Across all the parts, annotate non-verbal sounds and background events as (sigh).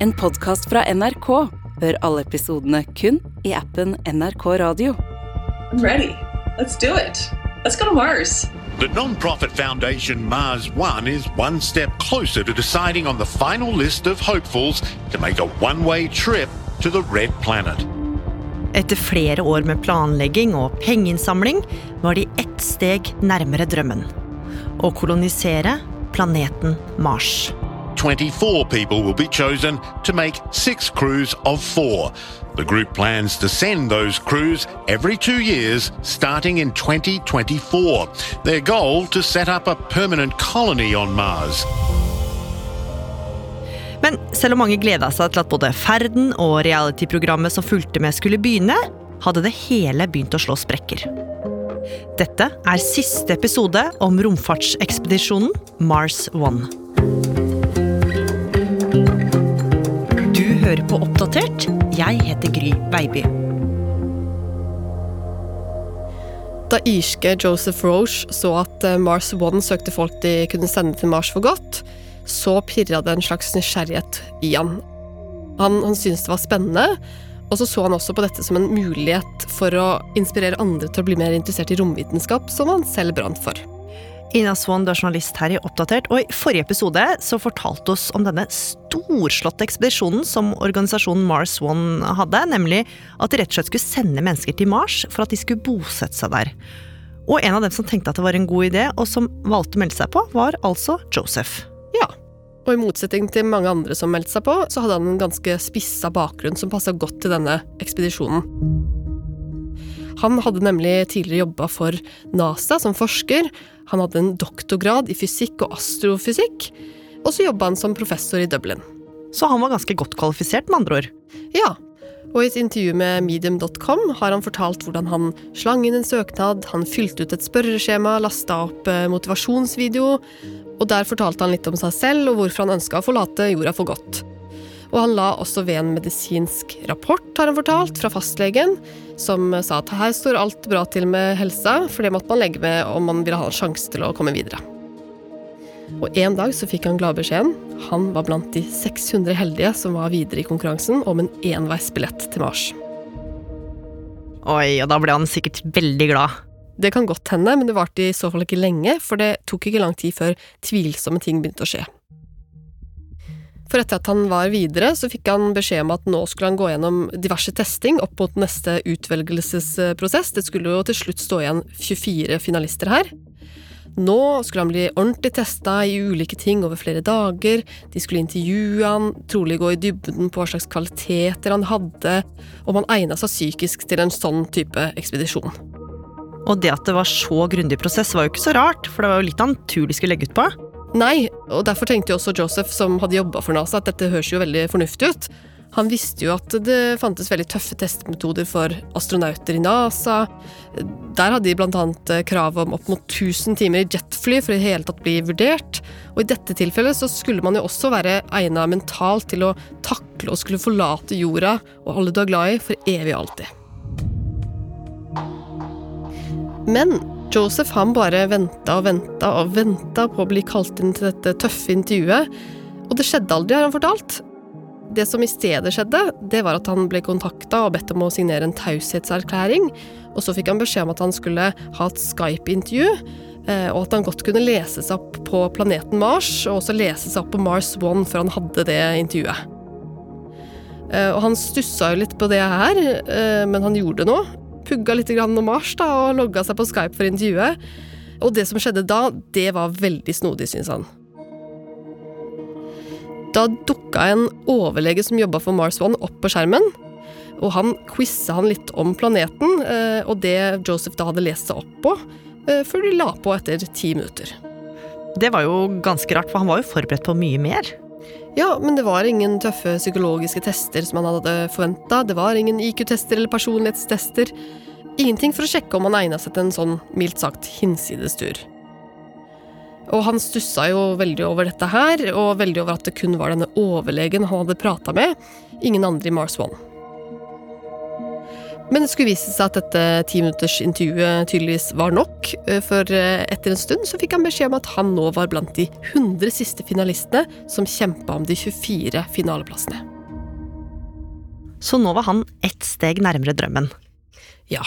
En podkast fra NRK. Hør alle episodene kun i appen NRK Radio. I'm ready. Let's do it. Let's go to Mars. The non-profit foundation Mars One is one step closer to deciding on the final list of hopefuls to make a one-way trip to the red planet. Etter flere år med planlegging og pengeinnsamling var de ett steg nærmere drømmen. Å kolonisere planeten Mars. 24 people will be chosen to make six crews of four. The group plans to send those crews every two years, starting in 2024. Their goal to set up a permanent colony on Mars. Men selv om mange gleda seg til at både ferden og reality-programmet som fulgte med skulle begynne, hadde det hele begynt å slå sprekker. Dette er siste episode om romfartsekspedisjonen Mars One. Hører på Oppdatert. Jeg heter Gry Baby. Da irske Joseph Roche så at eh, Mars One søkte folk de kunne sende til Mars for godt, så pirra det en slags nysgjerrighet i han. Han, han syntes det var spennende, og så så han også på dette som en mulighet for å inspirere andre til å bli mer interessert i romvitenskap, som han selv brant for. Ina Swan, du er journalist her i Oppdatert, og i forrige episode så fortalte oss om denne storslåtte ekspedisjonen som organisasjonen Mars One hadde, nemlig at de rett og slett skulle sende mennesker til Mars for at de skulle bosette seg der. Og en av dem som tenkte at det var en god idé, og som valgte å melde seg på, var altså Joseph. Ja, og i motsetning til mange andre som meldte seg på, så hadde han en ganske spissa bakgrunn som passa godt til denne ekspedisjonen. Han hadde nemlig tidligere jobba for NASA som forsker, han hadde en doktorgrad i fysikk og astrofysikk, og så jobba han som professor i Dublin. Så han var ganske godt kvalifisert, med andre ord. Ja, og i et intervju med medium.com har han fortalt hvordan han slang inn en søknad, han fylte ut et spørreskjema, lasta opp eh, motivasjonsvideo, og der fortalte han litt om seg selv og hvorfor han ønska å forlate jorda for godt. Og han la også ved en medisinsk rapport, har han fortalt, fra fastlegen, som sa at her står alt bra til med helsa, for det måtte man legge med om man ville ha en sjanse til å komme videre. Og en dag så fikk han gladbeskjeden. Han var blant de 600 heldige som var videre i konkurransen om en enveisbillett til Mars. Oi, og da ble han sikkert veldig glad. Det kan godt hende, men det varte i så fall ikke lenge, for det tok ikke lang tid før tvilsomme ting begynte å skje. For etter at han var videre, så fikk han beskjed om at nå skulle han gå gjennom diverse testing opp mot neste utvelgelsesprosess. Det skulle jo til slutt stå igjen 24 finalister her. Nå skulle han bli ordentlig testa i ulike ting over flere dager. De skulle intervjue han, trolig gå i dybden på hva slags kvaliteter han hadde, om han egna seg psykisk til en sånn type ekspedisjon. Og det at det var så grundig prosess, var jo ikke så rart, for det var jo litt han tur de skulle legge ut på. Nei, og derfor tenkte jo også Joseph, som hadde jobba for NASA, at dette høres jo veldig fornuftig ut. Han visste jo at det fantes veldig tøffe testmetoder for astronauter i NASA. Der hadde de bl.a. krav om opp mot 1000 timer i jetfly for i hele tatt bli vurdert. Og i dette tilfellet så skulle man jo også være egna mentalt til å takle og skulle forlate jorda og alle du er glad i, for evig og alltid. Men Joseph han bare venta og venta og venta på å bli kalt inn til dette tøffe intervjuet, og det skjedde aldri, har han fortalt. Det som i stedet skjedde, det var at han ble kontakta og bedt om å signere en taushetserklæring, og så fikk han beskjed om at han skulle ha et Skype-intervju, eh, og at han godt kunne lese seg opp på planeten Mars, og også lese seg opp på Mars One før han hadde det intervjuet. Eh, og han stussa jo litt på det her, eh, men han gjorde nå pugga litt om Mars da, og logga seg på Skype for intervjuet. Og det som skjedde da, det var veldig snodig, syns han. Da dukka en overlege som jobba for Mars One, opp på skjermen. Og han quiza han litt om planeten eh, og det Joseph da hadde lest seg opp på, eh, før de la på etter ti minutter. Det var jo ganske rart, for han var jo forberedt på mye mer. Ja, men det var ingen tøffe psykologiske tester som han hadde forventa. Det var ingen IQ-tester eller personlighetstester. Ingenting for å sjekke om han egna seg til en sånn mildt sagt hinsides tur. Og han stussa jo veldig over dette her, og veldig over at det kun var denne overlegen han hadde prata med, ingen andre i Mars One. Men det skulle vise seg at dette timinuttersintervjuet tydeligvis var nok, eh, for eh, etter en stund så fikk han beskjed om at han nå var blant de 100 siste finalistene som kjempa om de 24 finaleplassene. Så nå var han ett steg nærmere drømmen. Ja,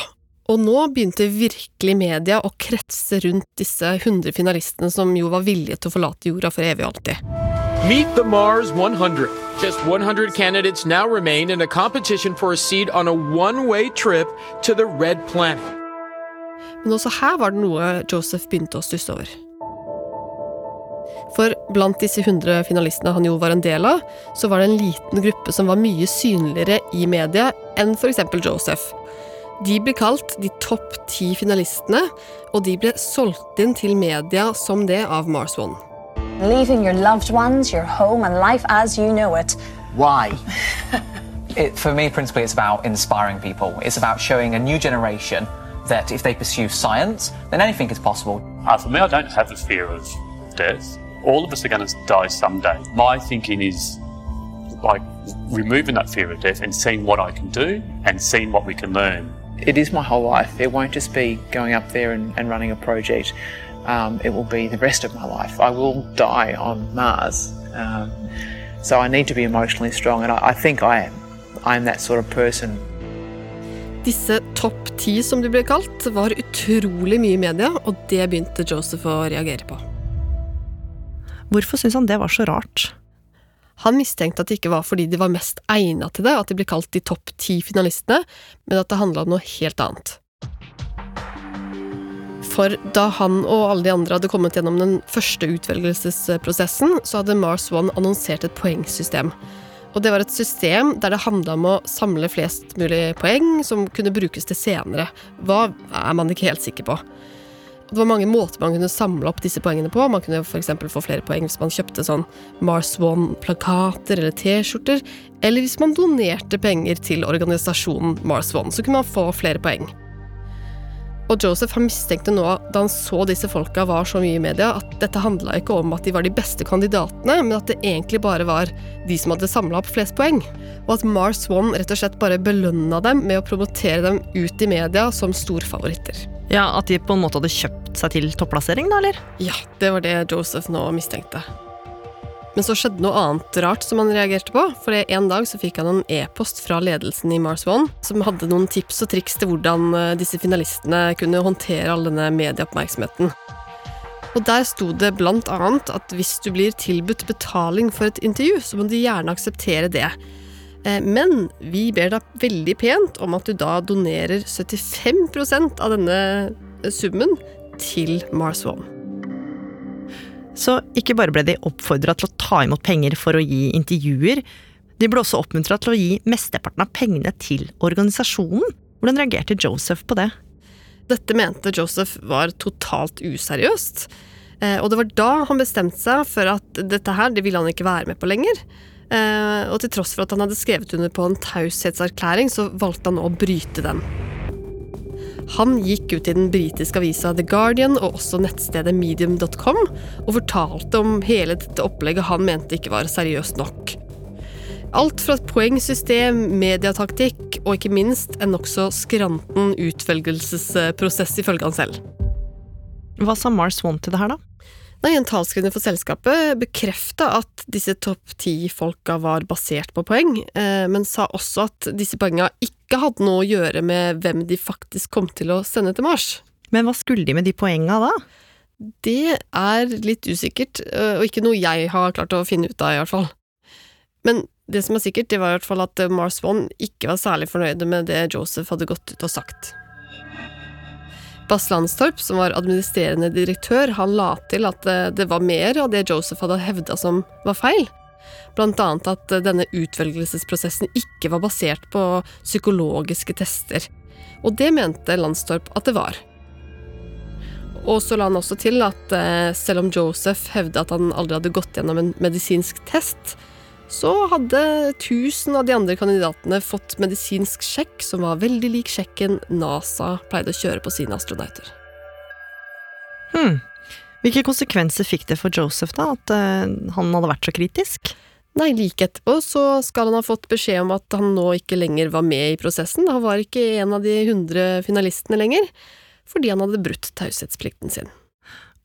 og nå begynte virkelig media å kretse rundt disse 100 finalistene som jo var villige til å forlate jorda for evig og alltid. Meet the Mars 100. Just 100 candidates now remain in a competition for a seat on a one way trip to the Red Planet. Men også her var det noe Joseph begynte å stusse over. For blant disse 100 finalistene han jo var en del av, så var det en liten gruppe som var mye synligere i media enn f.eks. Joseph. De ble kalt de topp ti finalistene, og de ble solgt inn til media som det av Mars One. Leaving your loved ones, your home, and life as you know it. Why? (laughs) it, for me, principally, it's about inspiring people. It's about showing a new generation that if they pursue science, then anything is possible. Uh, for me, I don't have a fear of death. All of us are going to die someday. My thinking is like removing that fear of death and seeing what I can do and seeing what we can learn. It is my whole life. It won't just be going up there and, and running a project. Um, it will be the rest of my life. I will die on Mars. Um, so I need to be emotionally strong, and I, I think I am. I'm that sort of person. Disse topp ti, som de ble kalt, var utrolig mye i media, og det begynte Joseph å reagere på. Hvorfor syntes han det var så rart? Han mistenkte at det ikke var fordi de var mest egna til det, at de ble kalt de topp ti finalistene, men at det handla om noe helt annet. For da han og alle de andre hadde kommet gjennom den første utvelgelsesprosessen, så hadde Mars One annonsert et poengsystem. Og det var et system der det handla om å samle flest mulig poeng som kunne brukes til senere. Hva er man ikke helt sikker på. Det var mange måter man kunne samle opp disse poengene på. Man kunne f.eks. få flere poeng hvis man kjøpte sånn Mars One-plakater eller T-skjorter. Eller hvis man donerte penger til organisasjonen Mars One, så kunne man få flere poeng. Og Joseph han mistenkte nå, da han så disse folka var så mye i media, at dette handla ikke om at de var de beste kandidatene, men at det egentlig bare var de som hadde samla opp flest poeng. Og at Mars One rett og slett bare belønna dem med å promotere dem ut i media som storfavoritter. Ja, At de på en måte hadde kjøpt seg til topplassering, da, eller? Ja, det var det Joseph nå mistenkte. Men så skjedde noe annet rart som han reagerte på. For en dag så fikk han en e-post fra ledelsen i Mars One som hadde noen tips og triks til hvordan eh, disse finalistene kunne håndtere all denne medieoppmerksomheten. Og der sto det blant annet at hvis du blir tilbudt betaling for et intervju, så må du gjerne akseptere det. Eh, men vi ber deg veldig pent om at du da donerer 75% av denne summen til Mars One. Så ikke bare ble de oppfordra til å ta imot penger for å gi intervjuer, de ble også oppmuntra til å gi mesteparten av pengene til organisasjonen. Hvordan reagerte Joseph på det? Dette mente Joseph var totalt useriøst. Eh, og det var da han bestemte seg for at dette her, det ville han ikke være med på lenger. Eh, og til tross for at han hadde skrevet under på en taushetserklæring, så valgte han å bryte den. Han gikk ut i den britiske avisa The Guardian og også nettstedet medium.com og fortalte om hele dette opplegget han mente ikke var seriøst nok. Alt fra et poengsystem, mediataktikk og ikke minst en nokså skranten utvelgelsesprosess, ifølge han selv. Hva sa Mars One til det her, da? Nei, En talskvinne for selskapet bekrefta at disse topp ti-folka var basert på poeng, eh, men sa også at disse poenga ikke hadde noe å gjøre med hvem de faktisk kom til å sende til Mars. Men hva skulle de med de poenga da? Det er litt usikkert, eh, og ikke noe jeg har klart å finne ut av, i hvert fall. Men det som er sikkert, det var i hvert fall at Mars One ikke var særlig fornøyde med det Joseph hadde gått ut og sagt. Bass Landstorp, som var administrerende direktør, han la til at det var mer av det Joseph hadde hevda som var feil. Blant annet at denne utvelgelsesprosessen ikke var basert på psykologiske tester. Og det mente Landstorp at det var. Og så la han også til at eh, selv om Joseph hevda at han aldri hadde gått gjennom en medisinsk test, så hadde 1000 av de andre kandidatene fått medisinsk sjekk som var veldig lik sjekken NASA pleide å kjøre på sine astronauter. Hmm. Hvilke konsekvenser fikk det for Joseph, da, at uh, han hadde vært så kritisk? Nei, like etterpå så skal han ha fått beskjed om at han nå ikke lenger var med i prosessen. Han var ikke en av de 100 finalistene lenger, fordi han hadde brutt taushetsplikten sin.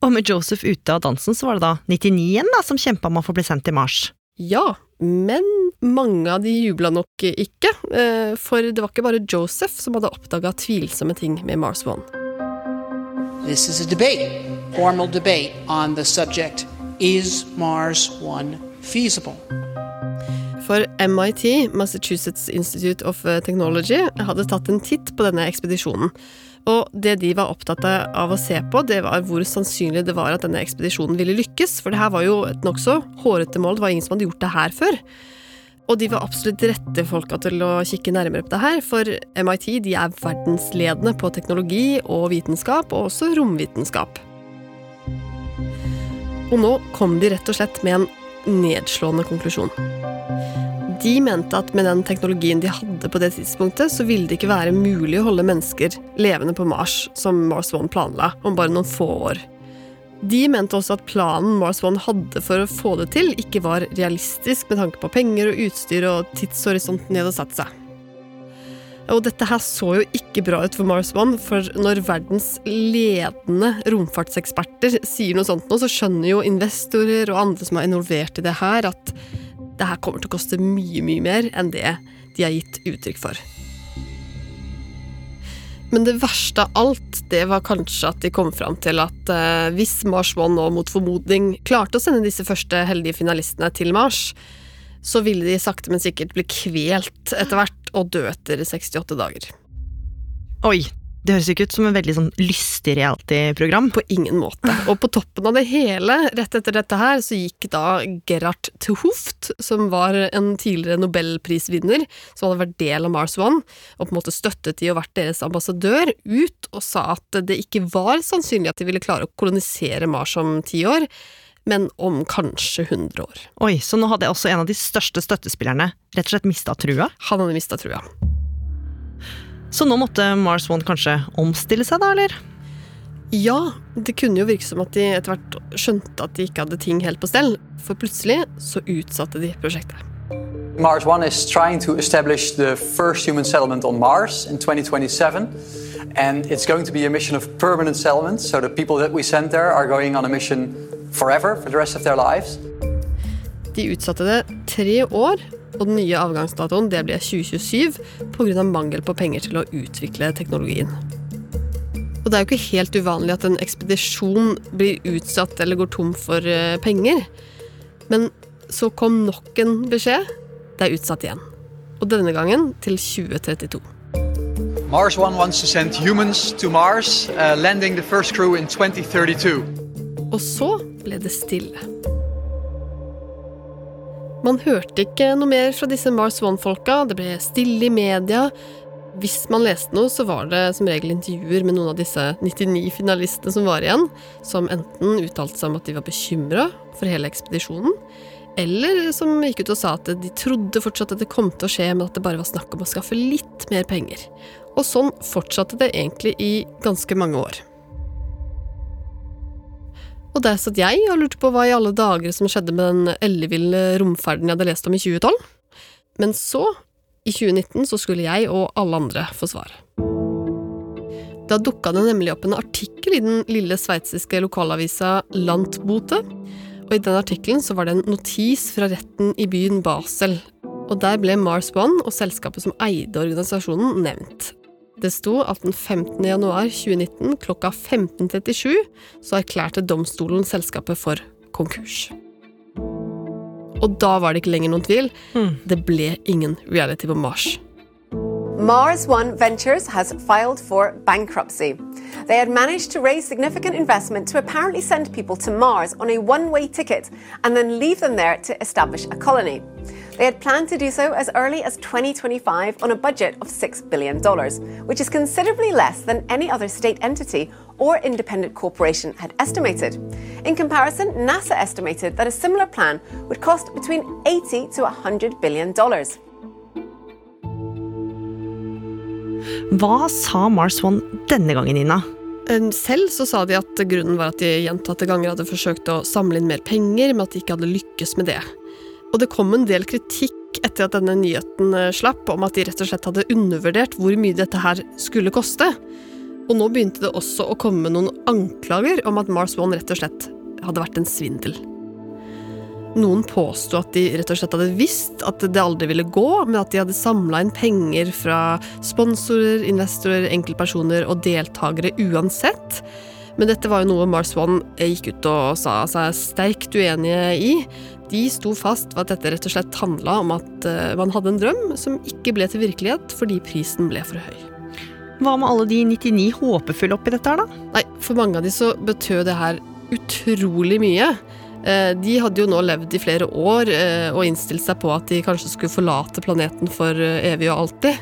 Og med Joseph ute av dansen, så var det da 99 igjen da, som kjempa om å få bli sendt til Mars. Ja, Men mange av de jubla nok ikke, eh, for det var ikke bare Joseph som hadde oppdaga tvilsomme ting med Mars One. This is a debate, formal debate on the subject is Mars One feasible? For MIT, Massachusetts Institute of Technology, hadde tatt en titt på denne ekspedisjonen. Og det de var opptatt av å se på, det var hvor sannsynlig det var at denne ekspedisjonen ville lykkes. For det her var jo et nokså hårete mål, det var ingen som hadde gjort det her før. Og de var absolutt rette folka til å kikke nærmere på det her, for MIT de er verdensledende på teknologi og vitenskap, og også romvitenskap. Og nå kom de rett og slett med en nedslående konklusjon. De mente at med den teknologien de hadde på det tidspunktet, så ville det ikke være mulig å holde mennesker levende på Mars, som Mars One planla, om bare noen få år. De mente også at planen Mars One hadde for å få det til, ikke var realistisk med tanke på penger og utstyr og tidshorisonten de hadde satt seg. Og dette her så jo ikke bra ut for Mars One, for når verdens ledende romfartseksperter sier noe sånt nå, så skjønner jo investorer og andre som er involvert i det her, at det her kommer til å koste mye, mye mer enn det de har gitt uttrykk for. Men det verste av alt, det var kanskje at de kom fram til at eh, hvis Mars One nå mot formodning klarte å sende disse første heldige finalistene til Mars, så ville de sakte, men sikkert bli kvelt etter hvert og dø etter 68 dager. Oi, det høres ikke ut som en veldig sånn lystig reality-program. På ingen måte. (laughs) Og på toppen av det hele, rett etter dette her, så gikk da Gerhard til Hoft, som var en tidligere nobelprisvinner, som hadde vært del av Mars One, og på en måte støttet de og vært deres ambassadør, ut og sa at det ikke var sannsynlig at de ville klare å kolonisere Mars om ti år men om kanskje 100 år. Oi, Så nå hadde også en av de største støttespillerne rett og slett mista trua? Han hadde mista trua. Så nå måtte Mars One kanskje omstille seg, da, eller? Ja, det kunne jo virke som at de etter hvert skjønte at de ikke hadde ting helt på stell, for plutselig så utsatte de prosjektet. Mars One is trying to establish the first human settlement on Mars in 2027. And it's going to be a mission of permanent settlement, so the people that we send there are going on a mission forever, for the rest of their lives. De utsatte det tre år, og den nye avgangsdatoen det ble 2027 pga. mangel på penger til å utvikle teknologien. Og det er jo ikke helt uvanlig at en ekspedisjon blir utsatt eller går tom for eh, penger. Men så kom nok en beskjed. Det er utsatt igjen. Og denne gangen til 2032. Mars One wants to send humans to Mars, uh, landing the first crew in 2032. Og så ble det stille. Man hørte ikke noe mer fra disse Mars One-folka, det ble stille i media. Hvis man leste noe, så var det som regel intervjuer med noen av disse 99 finalistene som var igjen, som enten uttalte seg om at de var bekymra for hele ekspedisjonen, eller som gikk ut og sa at de trodde fortsatt at det kom til å skje, men at det bare var snakk om å skaffe litt mer penger. Og sånn fortsatte det egentlig i ganske mange år. Og der satt jeg og lurte på hva i alle dager som skjedde med den elleville romferden jeg hadde lest om i 2012. Men så, i 2019, så skulle jeg og alle andre få svar. Da dukka det nemlig opp en artikkel i den lille sveitsiske lokalavisa Landbote. Og i den artikkelen så var det en notis fra retten i byen Basel. Og der ble Mars One og selskapet som eide organisasjonen, nevnt. Det sto at den 15. januar 2019 klokka 15.37 så erklærte domstolen selskapet for konkurs. Og da var det ikke lenger noen tvil. Det ble ingen reality på Mars. Mars One Ventures has filed for bankruptcy. They had managed to raise significant investment to apparently send people to Mars on a one way ticket and then leave them there to establish a colony. They had planned to do so as early as 2025 on a budget of $6 billion, which is considerably less than any other state entity or independent corporation had estimated. In comparison, NASA estimated that a similar plan would cost between 80 to 100 billion dollars. Hva sa Mars One denne gangen, Nina? Eh, Selv så sa de at grunnen var at de gjentatte ganger hadde forsøkt å samle inn mer penger, men at de ikke hadde lykkes med det. Og det kom en del kritikk etter at denne nyheten eh, slapp, om at de rett og slett hadde undervurdert hvor mye dette her skulle koste. Og nå begynte det også å komme noen anklager om at Mars One rett og slett hadde vært en svindel. Noen påsto at de rett og slett hadde visst at det aldri ville gå, men at de hadde samla inn penger fra sponsorer, investorer, enkeltpersoner og deltakere uansett. Men dette var jo noe Mars One gikk ut og sa seg sterkt uenige i. De sto fast ved at dette rett og slett handla om at eh, man hadde en drøm som ikke ble til virkelighet fordi prisen ble for høy. Hva med alle de 99 håpefulle oppi dette her, da? Nei, for mange av de så betød det her utrolig mye. Eh, de hadde jo nå levd i flere år eh, og innstilt seg på at de kanskje skulle forlate planeten for evig og alltid.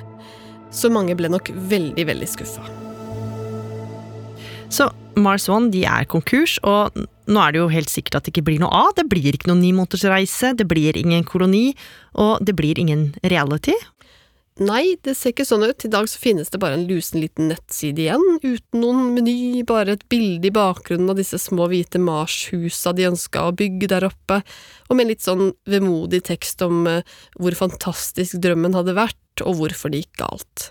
Så mange ble nok veldig, veldig skuffa. Så Mars One de er konkurs, og nå er det jo helt sikkert at det ikke blir noe av. Det blir ikke noen nimånedersreise, det blir ingen koloni, og det blir ingen reality. Nei, det ser ikke sånn ut. I dag så finnes det bare en lusen liten nettside igjen, uten noen meny, bare et bilde i bakgrunnen av disse små hvite Mars-husa de ønska å bygge der oppe, og med en litt sånn vemodig tekst om uh, hvor fantastisk drømmen hadde vært, og hvorfor det gikk galt.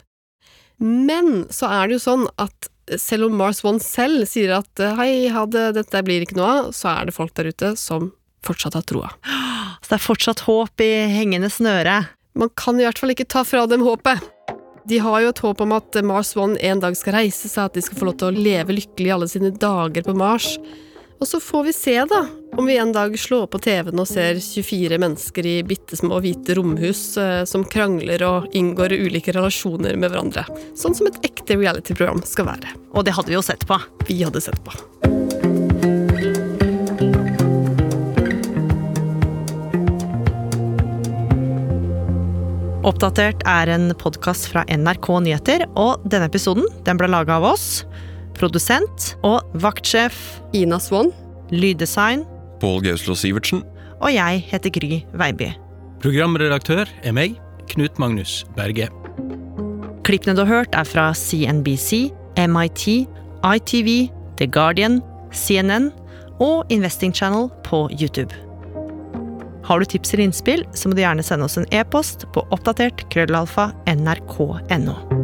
Men så er det jo sånn at selv om Mars One selv sier at eh, hei, ha det, dette blir ikke noe av, så er det folk der ute som fortsatt har troa. Så det er fortsatt håp i hengende snøre? Man kan i hvert fall ikke ta fra dem håpet. De har jo et håp om at Mars One en dag skal reise seg, at de skal få lov til å leve lykkelig alle sine dager på Mars. Og så får vi se, da, om vi en dag slår på TV-en og ser 24 mennesker i bitte små hvite romhus eh, som krangler og inngår ulike relasjoner med hverandre. Sånn som et ekte reality-program skal være. Og det hadde vi jo sett på. Vi hadde sett på. Oppdatert er en podkast fra NRK Nyheter, og denne episoden den ble laga av oss. Produsent og vaktsjef Ina Swann. Lyddesign Pål Gauslo Sivertsen. Og jeg heter Gry Veiby. Programredaktør er meg, Knut Magnus Berge. Klippene du har hørt, er fra CNBC, MIT, ITV, The Guardian, CNN og Investing Channel på YouTube. Har du tips eller innspill, så må du gjerne sende oss en e-post på oppdatert krøllalfa nrk.no.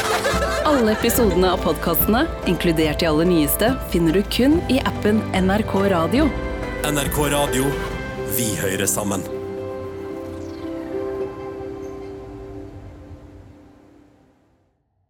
Alle episodene av podkastene, inkludert de aller nyeste, finner du kun i appen NRK Radio. NRK Radio. Vi hører sammen.